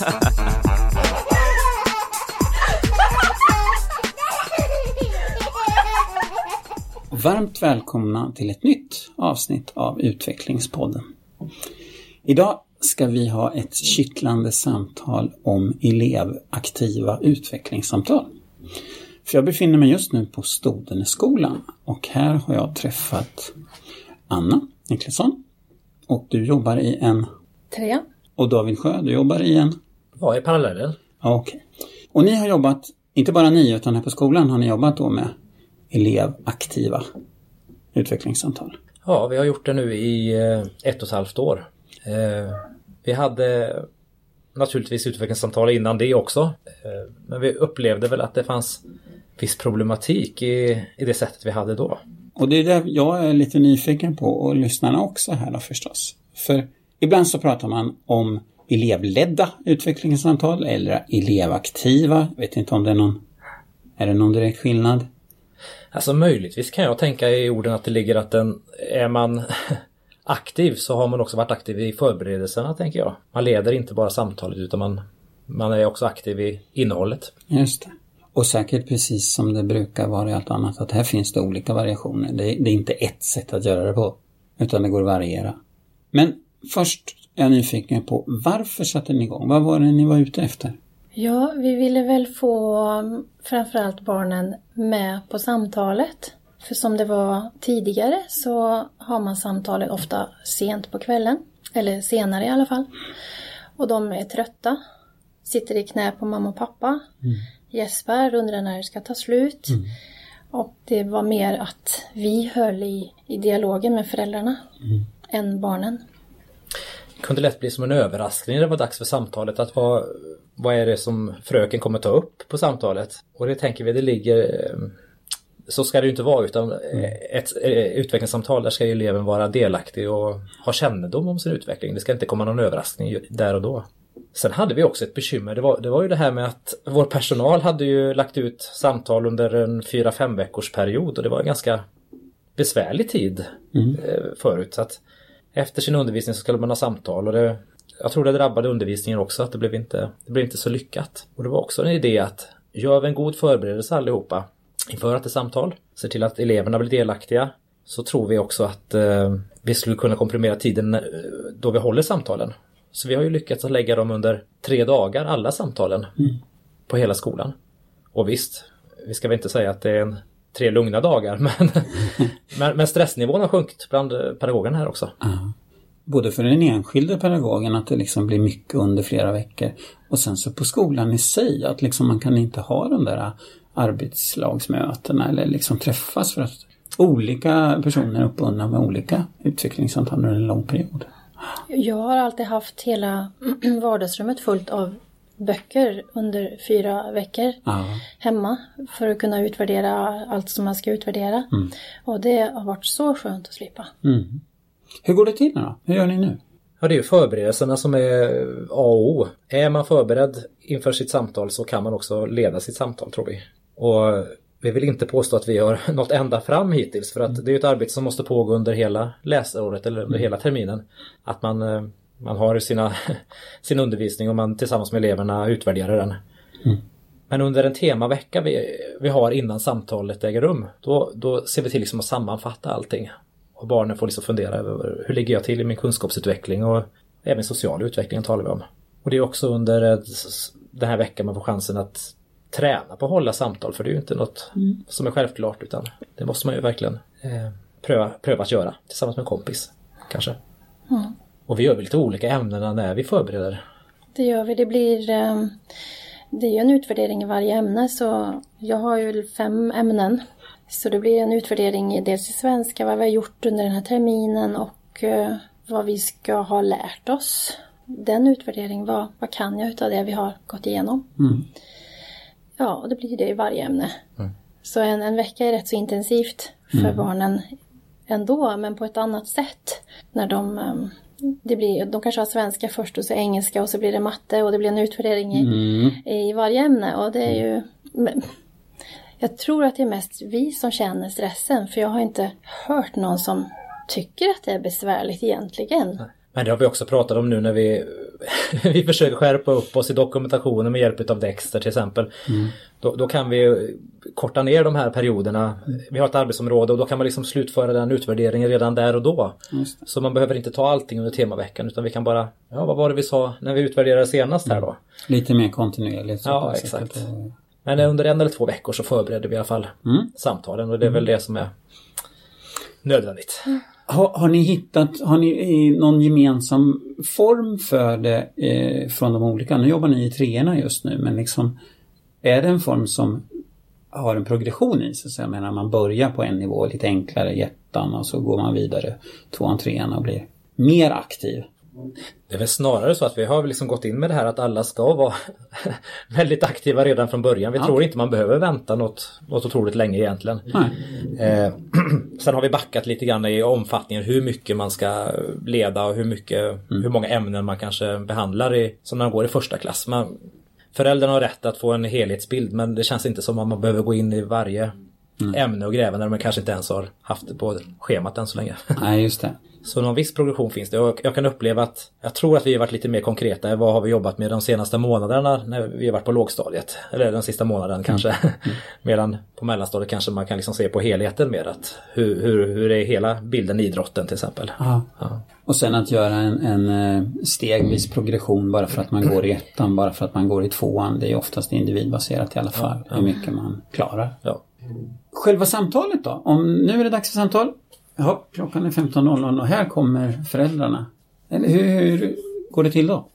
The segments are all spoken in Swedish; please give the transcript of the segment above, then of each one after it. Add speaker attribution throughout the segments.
Speaker 1: Varmt välkomna till ett nytt avsnitt av Utvecklingspodden. Idag ska vi ha ett kittlande samtal om elevaktiva utvecklingssamtal. För jag befinner mig just nu på Stodeneskolan och här har jag träffat Anna Niklasson. Och du jobbar i en...
Speaker 2: Trea.
Speaker 1: Och David Sjö, du jobbar i en...
Speaker 3: Ja, i parallellen.
Speaker 1: Okej. Och ni har jobbat, inte bara ni utan här på skolan har ni jobbat då med elevaktiva utvecklingssamtal.
Speaker 3: Ja, vi har gjort det nu i eh, ett och ett halvt år. Eh, Vi hade naturligtvis utvecklingssamtal innan det också. Eh, Men vi upplevde väl att det fanns viss problematik i, i det sättet vi hade då.
Speaker 1: Och det är det jag är lite nyfiken på och lyssnarna också här då förstås. För ibland så pratar man om elevledda utvecklingssamtal eller elevaktiva. Jag vet inte om det är någon... Är det någon direkt skillnad?
Speaker 3: Alltså möjligtvis kan jag tänka i orden att det ligger att den, är man aktiv så har man också varit aktiv i förberedelserna tänker jag. Man leder inte bara samtalet utan man, man är också aktiv i innehållet.
Speaker 1: Just det. Och säkert precis som det brukar vara i allt annat att här finns det olika variationer. Det, det är inte ett sätt att göra det på. Utan det går att variera. Men först är jag nyfiken på varför satte ni igång? Vad var det ni var ute efter?
Speaker 2: Ja, vi ville väl få framförallt barnen med på samtalet. För som det var tidigare så har man samtalet ofta sent på kvällen. Eller senare i alla fall. Och de är trötta. Sitter i knä på mamma och pappa. Gäspar, undrar när det ska ta slut. Och det var mer att vi höll i, i dialogen med föräldrarna. Än barnen.
Speaker 3: Kunde lätt bli som en överraskning när det var dags för samtalet att vad, vad är det som fröken kommer ta upp på samtalet? Och det tänker vi, det ligger eh, så ska det ju inte vara utan eh, ett eh, utvecklingssamtal där ska eleven vara delaktig och ha kännedom om sin utveckling. Det ska inte komma någon överraskning där och då. Sen hade vi också ett bekymmer. Det var, det var ju det här med att vår personal hade ju lagt ut samtal under en 4-5 veckors period och det var en ganska besvärlig tid eh, förut. Så att efter sin undervisning så skulle man ha samtal och det, jag tror det drabbade undervisningen också att det blev inte, det blev inte så lyckat. Och det var också en idé att gör vi en god förberedelse allihopa inför ett samtal, ser till att eleverna blir delaktiga, så tror vi också att eh, vi skulle kunna komprimera tiden eh, då vi håller samtalen. Så vi har ju lyckats att lägga dem under tre dagar, alla samtalen, på hela skolan. Och visst, vi ska väl inte säga att det är en, tre lugna dagar, men, men, men stressnivån har sjunkit bland pedagogerna här också.
Speaker 1: Både för den enskilde pedagogen att det liksom blir mycket under flera veckor och sen så på skolan i sig att liksom man kan inte ha de där arbetslagsmötena eller liksom träffas för att olika personer är uppbundna med olika utvecklingssamtal under en lång period.
Speaker 2: Jag har alltid haft hela vardagsrummet fullt av böcker under fyra veckor
Speaker 1: Ja.
Speaker 2: hemma för att kunna utvärdera allt som man ska utvärdera. Och det har varit så skönt att slippa.
Speaker 1: Mm. Hur går det till nu då? Hur gör ni nu?
Speaker 3: Ja, det är ju förberedelserna som är A och O. Är man förberedd inför sitt samtal så kan man också leda sitt samtal tror vi. Och vi vill inte påstå att vi har nått ända fram hittills för att det är ett arbete som måste pågå under hela läsåret eller under hela terminen. Att man, eh, man har sina, sin undervisning och man tillsammans med eleverna utvärderar den. Men under en temavecka vi, vi har innan samtalet äger rum, då, då ser vi till liksom att sammanfatta allting. Och barnen får liksom fundera över hur ligger jag till i min kunskapsutveckling och även social utveckling talar vi om. Och det är också under den här veckan man får chansen att träna på att hålla samtal för det är ju inte något som är självklart utan det måste man ju verkligen eh, pröva, pröva att göra tillsammans med en kompis kanske. Och vi gör väl lite olika ämnen när vi förbereder.
Speaker 2: Det gör vi. Det blir... eh, Det är ju en utvärdering i varje ämne så jag har ju fem ämnen. Så det blir en utvärdering i dels i svenska, vad vi har gjort under den här terminen och eh, vad vi ska ha lärt oss. Den utvärderingen, vad, vad kan jag utav det vi har gått igenom? Ja, och det blir det i varje ämne. Så en, en vecka är rätt så intensivt för barnen ändå, men på ett annat sätt. När de, ehm, det blir, de kanske har svenska först och så engelska och så blir det matte och det blir en utvärdering i, i varje ämne. Och det är ju... men Jag tror att det är mest vi som känner stressen, för jag har inte hört någon som tycker att det är besvärligt egentligen.
Speaker 3: Men det har vi också pratat om nu när vi vi försöker skärpa upp oss i dokumentationen med hjälp av Dexter till exempel.
Speaker 1: Mm.
Speaker 3: Då, då, kan vi korta ner de här perioderna. Vi har ett arbetsområde och då kan man liksom slutföra den utvärderingen redan där och då. Så man behöver inte ta allting under temaveckan utan vi kan bara, ja vad var det vi sa när vi utvärderade senast här då?
Speaker 1: Lite mer kontinuerligt.
Speaker 3: Ja, exakt. Men under en eller två veckor så förbereder vi i alla fall
Speaker 1: Mm.
Speaker 3: samtalen och det är väl det som är nödvändigt.
Speaker 1: Har, har ni hittat, har ni någon gemensam form för det eh, från de olika? Nu jobbar ni i treorna just nu men liksom är det en form som har en progression i sig? Så jag menar man börjar på en nivå lite enklare i ettan och så går man vidare tvåan, trean och blir mer aktiv.
Speaker 3: Det är väl snarare så att vi har liksom gått in med det här att alla ska vara väldigt aktiva redan från början. Vi
Speaker 1: Ja.
Speaker 3: tror inte man behöver vänta något, något otroligt länge egentligen. Eh, sen har vi backat lite grann i omfattningen hur mycket man ska leda och hur, mycket, hur många ämnen man kanske behandlar i, som när man går i första klass. Man, föräldrarna har rätt att få en helhetsbild men det känns inte som att man behöver gå in i varje ämne och gräva när man kanske inte ens har haft det på schemat än så länge.
Speaker 1: Nej, just det.
Speaker 3: Så någon viss progression finns det och jag kan uppleva att jag tror att vi har varit lite mer konkreta vad har vi jobbat med de senaste månaderna när vi har varit på lågstadiet. Eller den sista månaden kanske. Medan på mellanstadiet kanske man kan liksom se på helheten mer att hur, hur, hur är hela bilden i idrotten till exempel.
Speaker 1: Ja.
Speaker 3: Ja.
Speaker 1: Och sen att göra en, en eh, stegvis progression bara för att man går i ettan, bara för att man går i tvåan. Det är oftast individbaserat i alla fall, hur mycket man klarar.
Speaker 3: Ja.
Speaker 1: Själva samtalet då? Om nu är det dags för samtal. Ja, klockan är 15.00 och här kommer föräldrarna. Eller hur, går det till då?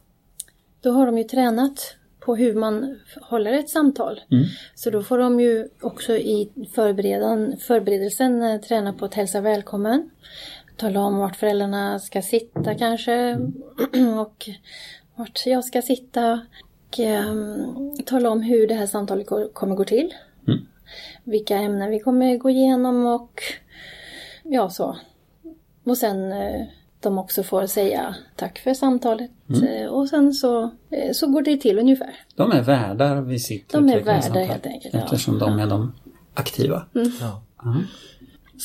Speaker 2: Då har de ju tränat på hur man håller ett samtal. Så då får de ju också i förberedelsen eh, träna på att hälsa välkommen. Tala om vart föräldrarna ska sitta kanske och vart jag ska sitta. Och, ehm, tala om hur det här samtalet går, kommer gå till. Vilka ämnen vi kommer gå igenom och ja så. Och sen eh, de också får säga tack för samtalet. Eh, Och sen så, eh, så går det till ungefär.
Speaker 1: De är värdar vid sitt
Speaker 2: De är värdar helt enkelt, ja.
Speaker 1: Eftersom de är de aktiva.
Speaker 3: Ja.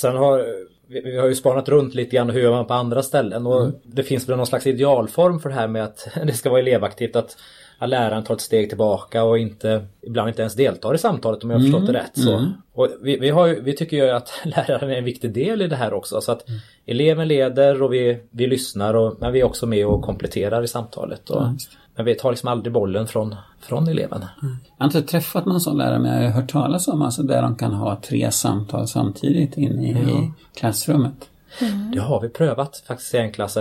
Speaker 3: Sen har vi, vi har ju spanat runt lite grann hur gör man på andra ställen och det finns väl någon slags idealform för det här med att det ska vara elevaktivt att, att läraren tar ett steg tillbaka och inte ibland inte ens deltar i samtalet om jag har förstått det rätt. Så. Och vi, vi, har ju, vi tycker ju att läraren är en viktig del i det här också så att eleven leder och vi, vi lyssnar och, men vi är också med och kompletterar i samtalet. Och, men vi tar liksom aldrig bollen från, från eleven.
Speaker 1: Jag har inte träffat någon sån lärare men jag har hört talas om alltså där de kan ha tre samtal samtidigt inne i, i klassrummet.
Speaker 3: Det har vi prövat faktiskt i en klass.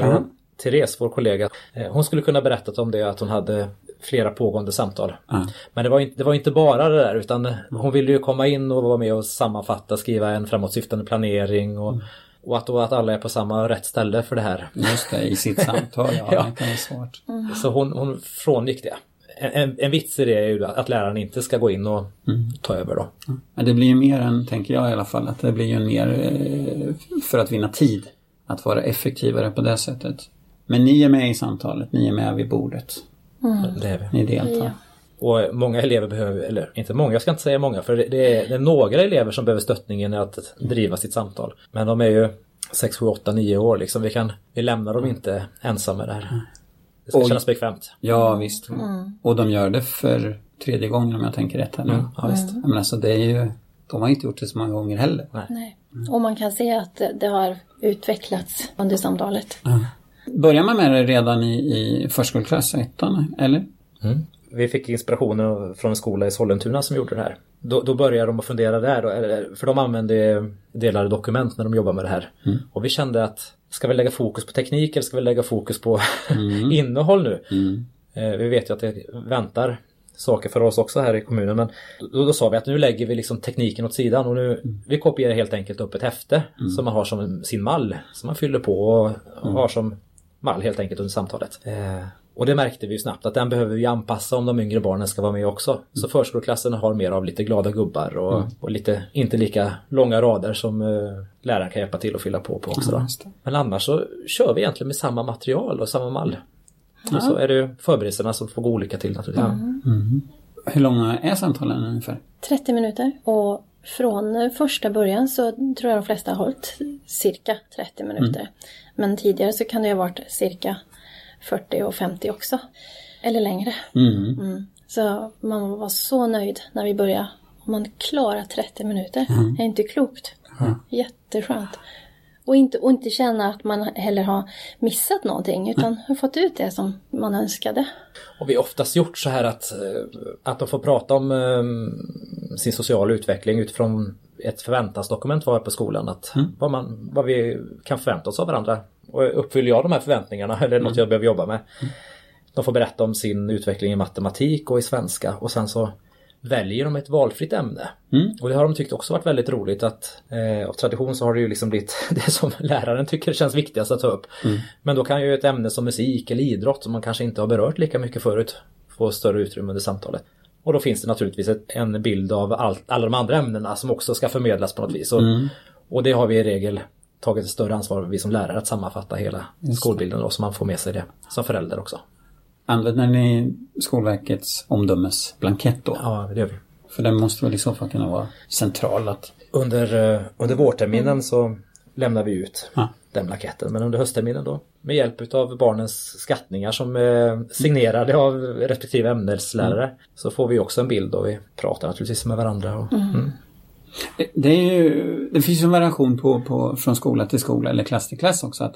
Speaker 3: Therese, vår kollega, eh, hon skulle kunna berättat om det att hon hade flera pågående samtal.
Speaker 1: Ja.
Speaker 3: Men det var, inte, det var inte bara det där utan hon ville ju komma in och vara med och sammanfatta, skriva en framåtsyftande planering och, och att, och att alla är på samma rätt ställe för det här.
Speaker 1: Just det, i sitt samtal. Ja,
Speaker 3: Ja.
Speaker 1: det kan vara svårt.
Speaker 3: Så hon, hon frångick det. En, en, en vits i det är ju att läraren inte ska gå in och ta över då.
Speaker 1: Men det blir ju mer än, tänker jag i alla fall, att det blir ju mer eh, för att vinna tid. Att vara effektivare på det sättet. Men ni är med i samtalet, ni är med vid bordet.
Speaker 3: Det är vi.
Speaker 1: Ni deltar.
Speaker 2: Ja.
Speaker 3: Och många elever behöver, eller inte många, jag ska inte säga många, för det är, det är några elever som behöver stöttningen i att driva sitt samtal. Men de är ju 6, 7, 8, 9 år liksom. Vi, kan, vi lämnar dem inte ensamma med det här. Det ska
Speaker 1: Oj.
Speaker 3: kännas bekvämt.
Speaker 1: Ja, visst. Och de gör det för tredje gången om jag tänker rätt här nu.
Speaker 3: Ja, visst.
Speaker 1: Men alltså det är ju, de har inte gjort det så många gånger heller.
Speaker 2: Nej. Och man kan se att det- det har utvecklats under samtalet.
Speaker 1: Börjar man med det redan i, i förskoleklass, ettan, eller?
Speaker 3: Mm. Vi fick inspirationen från en skola i Sollentuna som gjorde det här. Då, då började de att fundera där, då, för de använde delade dokument när de jobbade med det här. Och vi kände att ska vi lägga fokus på teknik eller ska vi lägga fokus på innehåll nu? Eh, Vi vet ju att det väntar saker för oss också här i kommunen men då, då sa vi att nu lägger vi liksom tekniken åt sidan och nu vi kopierar helt enkelt upp ett häfte som man har som sin mall som man fyller på och, och har som mall helt enkelt under samtalet. Eh, och det märkte vi ju snabbt att den behöver vi anpassa om de yngre barnen ska vara med också. Så förskoleklassen har mer av lite glada gubbar och, och lite inte lika långa rader som eh, läraren kan hjälpa till att fylla på på också. Då. Men annars så kör vi egentligen med samma material och samma mall. Och så är det ju förberedelserna som får gå olika till naturligtvis.
Speaker 1: Hur långa är samtalen ungefär?
Speaker 2: 30 minuter. Och från första början så tror jag de flesta har hållit cirka 30 minuter. Men tidigare så kan det ha varit cirka 40 och 50 också. Eller längre.
Speaker 1: Mm.
Speaker 2: Mm. Så man var så nöjd när vi började. Om man klarar 30 minuter. Det är inte klokt. Jätteskönt. Och inte, och inte känna att man heller har missat någonting utan har fått ut det som man önskade.
Speaker 3: Och vi har oftast gjort så här att, eh, att de får prata om eh, sin sociala utveckling utifrån ett förväntansdokument var på skolan. Att vad, man, vad vi kan förvänta oss av varandra. Och uppfyller jag de här förväntningarna eller något jag behöver jobba med. De får berätta om sin utveckling i matematik och i svenska och sen så väljer de ett valfritt ämne. Och det har de tyckt också varit väldigt roligt att eh, av tradition så har det ju liksom blivit det som läraren tycker känns viktigast att ta upp. Men då kan ju ett ämne som musik eller idrott som man kanske inte har berört lika mycket förut få större utrymme under samtalet. Och då finns det naturligtvis ett, en bild av allt, alla de andra ämnena som också ska förmedlas på något vis. Och, och det har vi i regel tagit ett större ansvar vi som lärare att sammanfatta hela skolbilden då så man får med sig det som förälder också.
Speaker 1: Använder ni Skolverkets omdömesblankett då?
Speaker 3: Ja, det gör vi.
Speaker 1: För den måste väl i så fall kunna vara central att...
Speaker 3: Under, eh, under vårterminen så lämnar vi ut
Speaker 1: Ja.
Speaker 3: den blanketten. Men under höstterminen då med hjälp av barnens skattningar som är signerade av respektive ämneslärare så får vi också en bild och vi pratar naturligtvis med varandra. Och, mm.
Speaker 1: Det, är ju, det finns ju en variation på, på, från skola till skola eller klass till klass också. att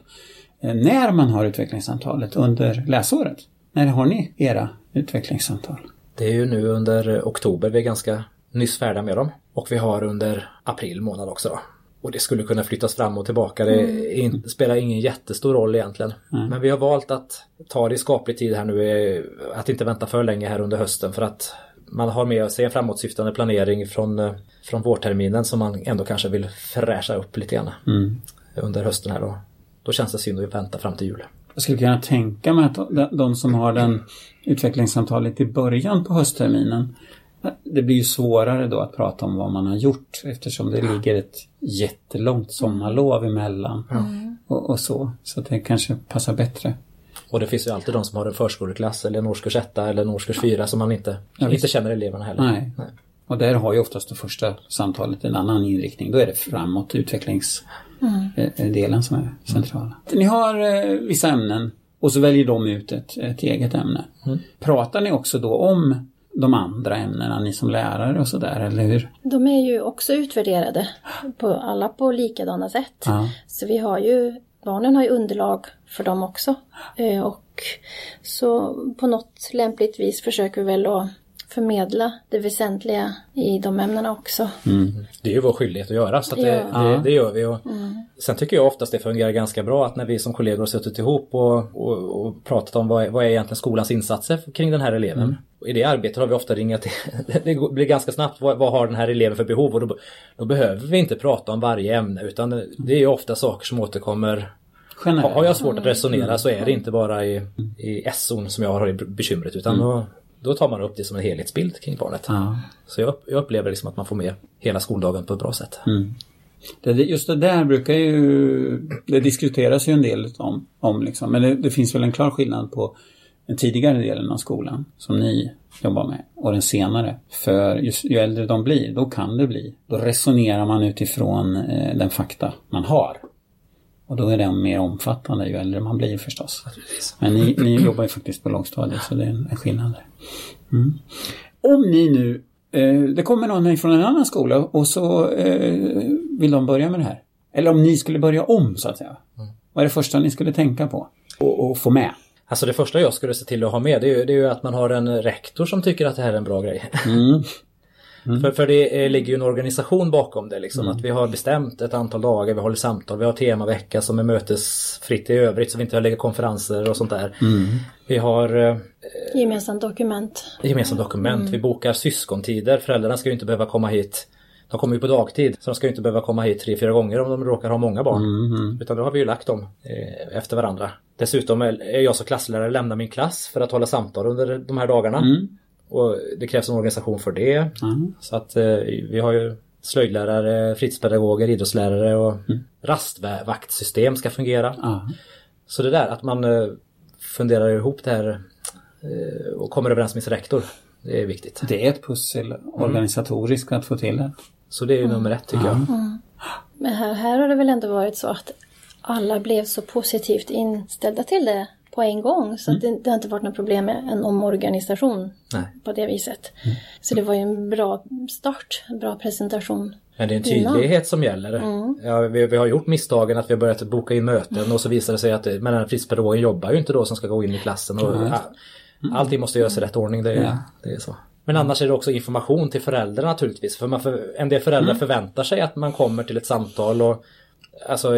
Speaker 1: eh, När man har utvecklingssamtalet under läsåret, när har ni era utvecklingssamtal?
Speaker 3: Det är ju nu under oktober, vi är ganska nyss färdiga med dem. Och vi har under april månad också. Då. Och det skulle kunna flyttas fram och tillbaka. Det är in, spelar ingen jättestor roll egentligen. Men vi har valt att ta det i skaplig tid här nu. eh, Att inte vänta för länge här under hösten för att man har med sig en framåtsyftande planering från, eh, från vårterminen som man ändå kanske vill fräscha upp lite grann under hösten här då. Då känns det synd att vänta fram till jul.
Speaker 1: Jag skulle kunna tänka mig att de, de som har den utvecklingssamtalet i början på höstterminen det blir ju svårare då att prata om vad man har gjort eftersom det ligger ett jättelångt sommarlov emellan och, och så. Så det kanske passar bättre.
Speaker 3: Och det finns ju alltid de som har en förskoleklass eller en årskurs 1 eller en årskurs 4 som man inte,
Speaker 1: Ja,
Speaker 3: inte känner eleverna heller.
Speaker 1: Nej. Och där har ju oftast det första samtalet en annan inriktning. Då är det framåt utvecklingsdelen som är centrala. Ni har eh, vissa ämnen och så väljer de ut ett, ett eget ämne. Pratar ni också då om de andra ämnena, ni som lärare och sådär, eller hur?
Speaker 2: De är ju också utvärderade, på, alla på likadana sätt.
Speaker 1: Ja.
Speaker 2: Så vi har ju, barnen har ju underlag för dem också. Eh, Och så på något lämpligt vis försöker vi väl att förmedla det väsentliga i de ämnena också.
Speaker 3: Det är ju vår skyldighet att göra så att det,
Speaker 2: Ja.
Speaker 3: det, det gör vi. Och Sen tycker jag oftast det fungerar ganska bra att när vi som kollegor har suttit ihop och, och, och pratat om vad är, vad är egentligen skolans insatser kring den här eleven. Och I det arbetet har vi ofta ringat det blir ganska snabbt, vad, vad har den här eleven för behov? Och då, då behöver vi inte prata om varje ämne utan det är ju ofta saker som återkommer
Speaker 1: Generellt.
Speaker 3: Har jag svårt att resonera så är det inte bara i, i SO'n som jag har i bekymret utan då, då tar man upp det som en helhetsbild kring barnet.
Speaker 1: Ja.
Speaker 3: Så jag, jag upplever liksom att man får med hela skoldagen på ett bra sätt.
Speaker 1: Det, just det där brukar ju, det diskuteras ju en del om, om liksom, men det, det finns väl en klar skillnad på den tidigare delen av skolan som ni jobbar med och den senare. För just, ju äldre de blir, då kan det bli, då resonerar man utifrån eh, den fakta man har. Och då är den mer omfattande ju äldre man blir förstås. Men ni, ni jobbar ju faktiskt på lågstadiet så det är en, skillnad där. Mm. Om ni nu, eh, det kommer någon från en annan skola och så eh, vill de börja med det här. Eller om ni skulle börja om så att säga. Vad är det första ni skulle tänka på och, och få med?
Speaker 3: Alltså det första jag skulle se till att ha med det är ju, det är ju att man har en rektor som tycker att det här är en bra grej. För, för det ligger ju en organisation bakom det liksom. Att vi har bestämt ett antal dagar, vi håller samtal, vi har temavecka som är mötesfritt i övrigt så vi inte lägger konferenser och sånt där. Vi har eh,
Speaker 2: Gemensamt dokument.
Speaker 3: gemensamt dokument, vi bokar syskontider, föräldrarna ska ju inte behöva komma hit de kommer ju på dagtid så de ska ju inte behöva komma hit tre, fyra gånger om de råkar ha många barn. Utan då har vi ju lagt dem eh, efter varandra. Dessutom är är jag som klasslärare lämnar min klass för att hålla samtal under de här dagarna. Och det krävs en organisation för det. Så att eh, vi har ju slöjdlärare, fritidspedagoger, idrottslärare och rastvaktsystem ska fungera.
Speaker 1: Ja.
Speaker 3: Så det där att man eh, funderar ihop det här eh, och kommer överens med sin rektor. Det är viktigt.
Speaker 1: Det är ett pussel organisatoriskt att få till det.
Speaker 3: Så det är ju nummer ett tycker jag.
Speaker 2: Men här, här har det väl ändå varit så att alla blev så positivt inställda till det på en gång. Så att det, det har inte varit något problem med en omorganisation
Speaker 3: Nej.
Speaker 2: på det viset. Så det var ju en bra start, en bra presentation.
Speaker 3: Men det är en
Speaker 2: Innan.
Speaker 3: tydlighet som gäller.
Speaker 2: Mm.
Speaker 3: Ja, vi, vi har gjort misstagen att vi har börjat boka in möten och så visar det sig att men den här fritidspedagogen jobbar ju inte då som ska gå in i klassen. Och, ja, allting måste göras i rätt ordning, det, är-
Speaker 1: Ja.
Speaker 3: det är så. Men annars är det också information till föräldrar naturligtvis. För man för, en del föräldrar förväntar sig att man kommer till ett samtal och Alltså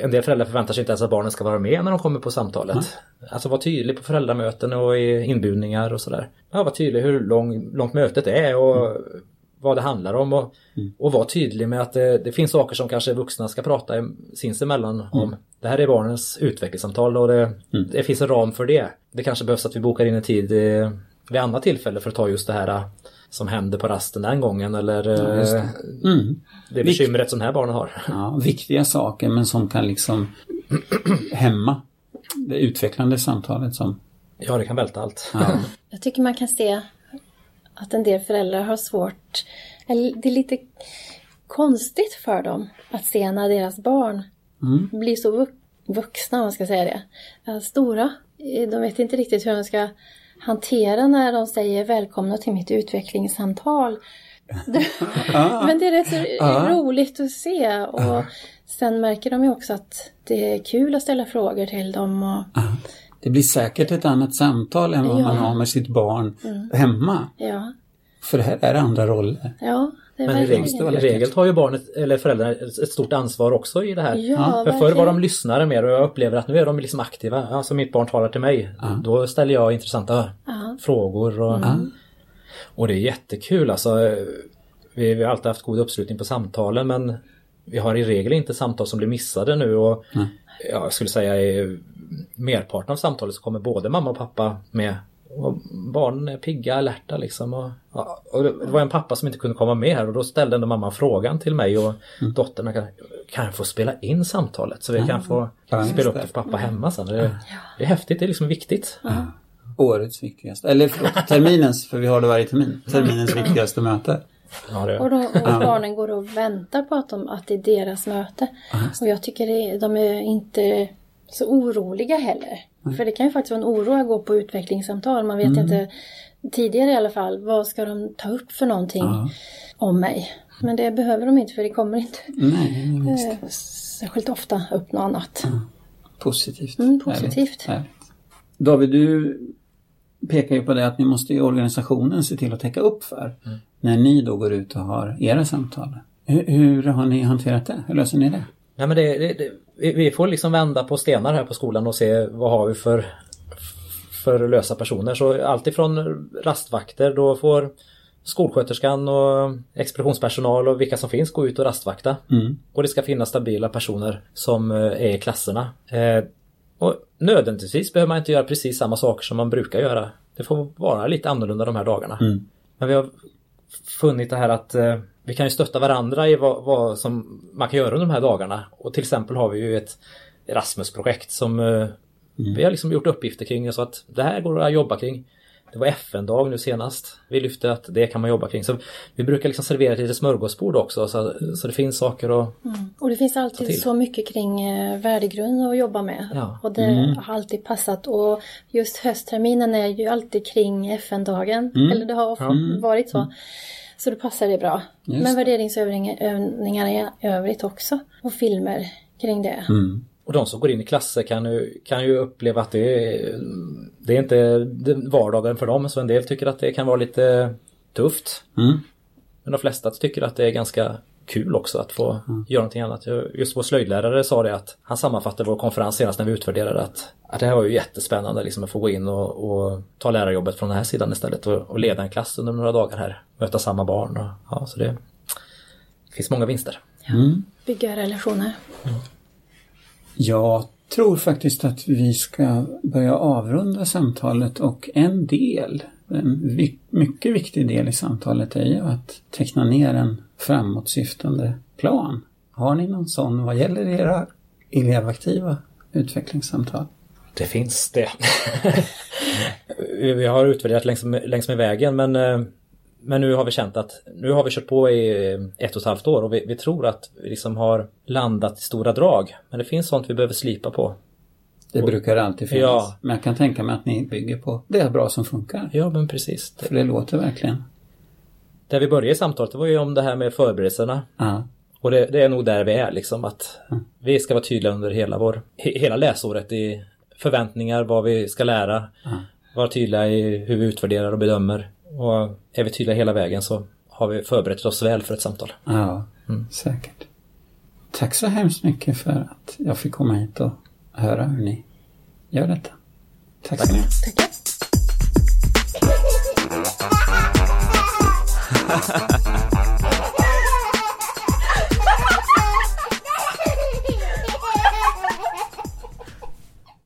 Speaker 3: en del föräldrar förväntar sig inte ens att barnen ska vara med när de kommer på samtalet. Alltså vara tydlig på föräldramöten och i inbjudningar och sådär. Ja, vara tydlig hur lång, långt mötet är och vad det handlar om och, och vara tydlig med att det, det finns saker som kanske vuxna ska prata sinsemellan om. Det här är barnens utvecklingssamtal och det, det finns en ram för det. Det kanske behövs att vi bokar in en tid eh, vid annat tillfälle för att ta just det här eh, som hände på rasten den gången eller
Speaker 1: Ja, just
Speaker 3: eh,
Speaker 1: det. Mm.
Speaker 3: det bekymret som de här barnen har.
Speaker 1: Ja, viktiga saker men som kan liksom hämma det utvecklande samtalet som...
Speaker 3: Ja, det kan välta allt.
Speaker 1: Ja.
Speaker 2: Jag tycker man kan se att en del föräldrar har svårt, eller det är lite konstigt för dem att se när deras barn blir så vux- vuxna, om man ska säga det, eh, stora. De vet inte riktigt hur de ska hantera när de säger välkomna till mitt utvecklingssamtal. Men det är rätt roligt att se och sen märker de ju också att det är kul att ställa frågor till dem och
Speaker 1: Det blir säkert ett annat samtal än vad
Speaker 2: Ja.
Speaker 1: man har med sitt barn hemma.
Speaker 2: ja,
Speaker 1: För det här är andra roller.
Speaker 2: ja,
Speaker 3: Men i regel, i regel tar ju barnet eller föräldrarna ett stort ansvar också i det här.
Speaker 2: Ja,
Speaker 3: För förr var de lyssnare mer och jag upplever att nu är de liksom aktiva. Alltså mitt barn talar till mig. Då ställer jag intressanta
Speaker 2: Ja.
Speaker 3: frågor och, och det är jättekul alltså. Vi, vi har alltid haft god uppslutning på samtalen men vi har i regel inte samtal som blir missade nu och ja, jag skulle säga i merparten av samtalet så kommer både mamma och pappa med och barnen är pigga, alerta liksom. Och, och det var en pappa som inte kunde komma med här och då ställde ändå mamma frågan till mig och dottern kan, kan jag få spela in samtalet så vi kan få
Speaker 1: just
Speaker 3: spela upp
Speaker 1: det.
Speaker 3: för pappa hemma sen. Det, det är häftigt, det är liksom viktigt.
Speaker 1: Årets viktigaste, eller förlåt, terminens, för vi har det varje termin. Terminens viktigaste möte.
Speaker 3: Ja, det,
Speaker 2: Och, de, och barnen går och väntar på att, de, att det är deras möte. Och jag tycker det, de är inte så oroliga heller. För det kan ju faktiskt vara en oro att gå på utvecklingssamtal. Man vet inte, tidigare i alla fall, vad ska de ta upp för någonting om mig? Men det behöver de inte för det kommer inte
Speaker 1: Nej,
Speaker 2: eh, särskilt ofta upp något annat.
Speaker 1: Positivt.
Speaker 2: Mm, positivt.
Speaker 1: Härligt, härligt. David, du pekar ju på det att ni måste i organisationen se till att täcka upp för när ni då går ut och har era samtal. Hur, hur har ni hanterat det? Hur löser ni det?
Speaker 3: Nej men det, det, det, vi får liksom vända på stenar här på skolan och se vad har vi för, för lösa personer. Så alltifrån rastvakter då får skolsköterskan och expeditionspersonal och vilka som finns gå ut och rastvakta.
Speaker 1: Mm.
Speaker 3: Och det ska finnas stabila personer som eh, är i klasserna. Eh, och nödvändigtvis behöver man inte göra precis samma saker som man brukar göra. Det får vara lite annorlunda de här dagarna.
Speaker 1: Mm.
Speaker 3: Men vi har funnit det här att eh, vi kan ju stötta varandra i vad, vad som man kan göra under de här dagarna. Och till exempel har vi ju ett Erasmus-projekt som eh, vi har liksom gjort uppgifter kring så att det här går att jobba kring. Det var FN-dag nu senast. Vi lyfte att det kan man jobba kring. Så vi brukar liksom servera ett litet smörgåsbord också så, så det finns saker att...
Speaker 2: Och det finns alltid så mycket kring eh, värdegrund att jobba med.
Speaker 3: Ja.
Speaker 2: Och det har alltid passat. Och just höstterminen är ju alltid kring FN-dagen. Eller det har varit så. Så då passar det bra.
Speaker 1: Just
Speaker 2: Men värderingsövningar i övrigt också. Och filmer kring det.
Speaker 1: Mm.
Speaker 3: Och de som går in i klasser kan ju, kan ju uppleva att det är, det är inte vardagen för dem. Så en del tycker att det kan vara lite tufft.
Speaker 1: Mm.
Speaker 3: Men de flesta tycker att det är ganska kul också att få göra någonting annat. Just vår slöjdlärare sa det att han sammanfattade vår konferens senast när vi utvärderade att, att det här var ju jättespännande liksom att få gå in och, och ta lärarjobbet från den här sidan istället och, och leda en klass under några dagar här. Möta samma barn och ja, så det, det finns många vinster.
Speaker 1: Mm.
Speaker 2: Bygga relationer.
Speaker 1: Jag tror faktiskt att vi ska börja avrunda samtalet och en del, en mycket viktig del i samtalet är ju att teckna ner en framåtsyftande plan. Har ni någon sån vad gäller era elevaktiva utvecklingssamtal?
Speaker 3: Det finns det. vi har utvärderat längs med, längs med vägen men, eh, men nu har vi känt att nu har vi kört på i ett och ett halvt år och vi, vi tror att vi liksom har landat i stora drag. Men det finns sånt vi behöver slipa på.
Speaker 1: Det brukar alltid finnas.
Speaker 3: Ja.
Speaker 1: Men jag kan tänka mig att ni bygger på det är bra som funkar.
Speaker 3: Ja, men precis.
Speaker 1: För det låter verkligen.
Speaker 3: Där vi började samtalet det var ju om det här med förberedelserna.
Speaker 1: Ja.
Speaker 3: Och det, det är nog där vi är liksom att vi ska vara tydliga under hela vår, he, hela läsåret i förväntningar, vad vi ska lära. Vara tydliga i hur vi utvärderar och bedömer. Och är vi tydliga hela vägen så har vi förberett oss väl för ett samtal.
Speaker 1: Ja, säkert. Tack så hemskt mycket för att jag fick komma hit och höra hur ni gör detta. Tack ska ni ha.
Speaker 2: Tackar.